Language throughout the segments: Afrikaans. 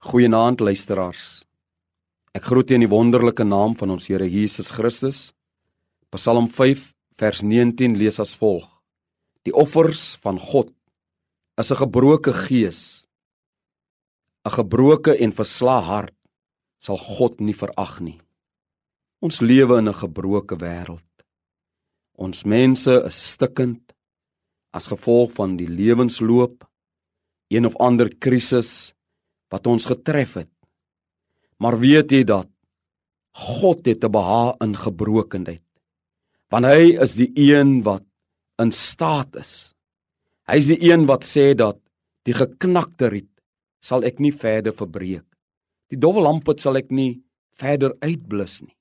Goeienaand luisteraars. Ek groet u in die wonderlike naam van ons Here Jesus Christus. Psalm 5 vers 19 lees as volg: Die offers van God is 'n gebroke gees. 'n Gebroke en verslae hart sal God nie verag nie. Ons lewe in 'n gebroke wêreld. Ons mense is stikkend as gevolg van die lewensloop, een of ander krisis wat ons getref het. Maar weet jy dat God het 'n behaag in gebrokenheid. Want hy is die een wat in staat is. Hy is die een wat sê dat die geknakte riet sal ek nie verder verbreek. Die dowwe lampet sal ek nie verder uitblus nie.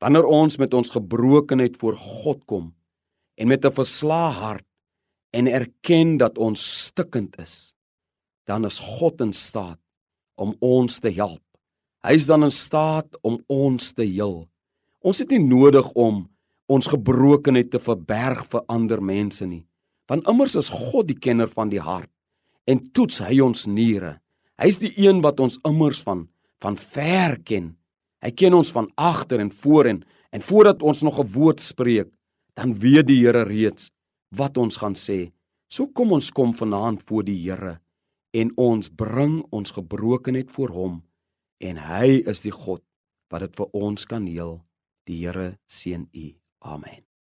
Wanneer ons met ons gebrokenheid voor God kom en met 'n verslae hart en erken dat ons stikkend is, dan is God in staat om ons te help. Hy is dan in staat om ons te heel. Ons het nie nodig om ons gebrokenheid te verberg vir ander mense nie. Want immers is God die kenner van die hart en toets hy ons niere. Hy is die een wat ons immers van van ver ken. Hy ken ons van agter en voor en en voordat ons nog 'n woord spreek, dan weet die Here reeds wat ons gaan sê. So kom ons kom vanaand voor die Here en ons bring ons gebrokenheid voor hom en hy is die God wat dit vir ons kan heel. Die Here seën u. Amen.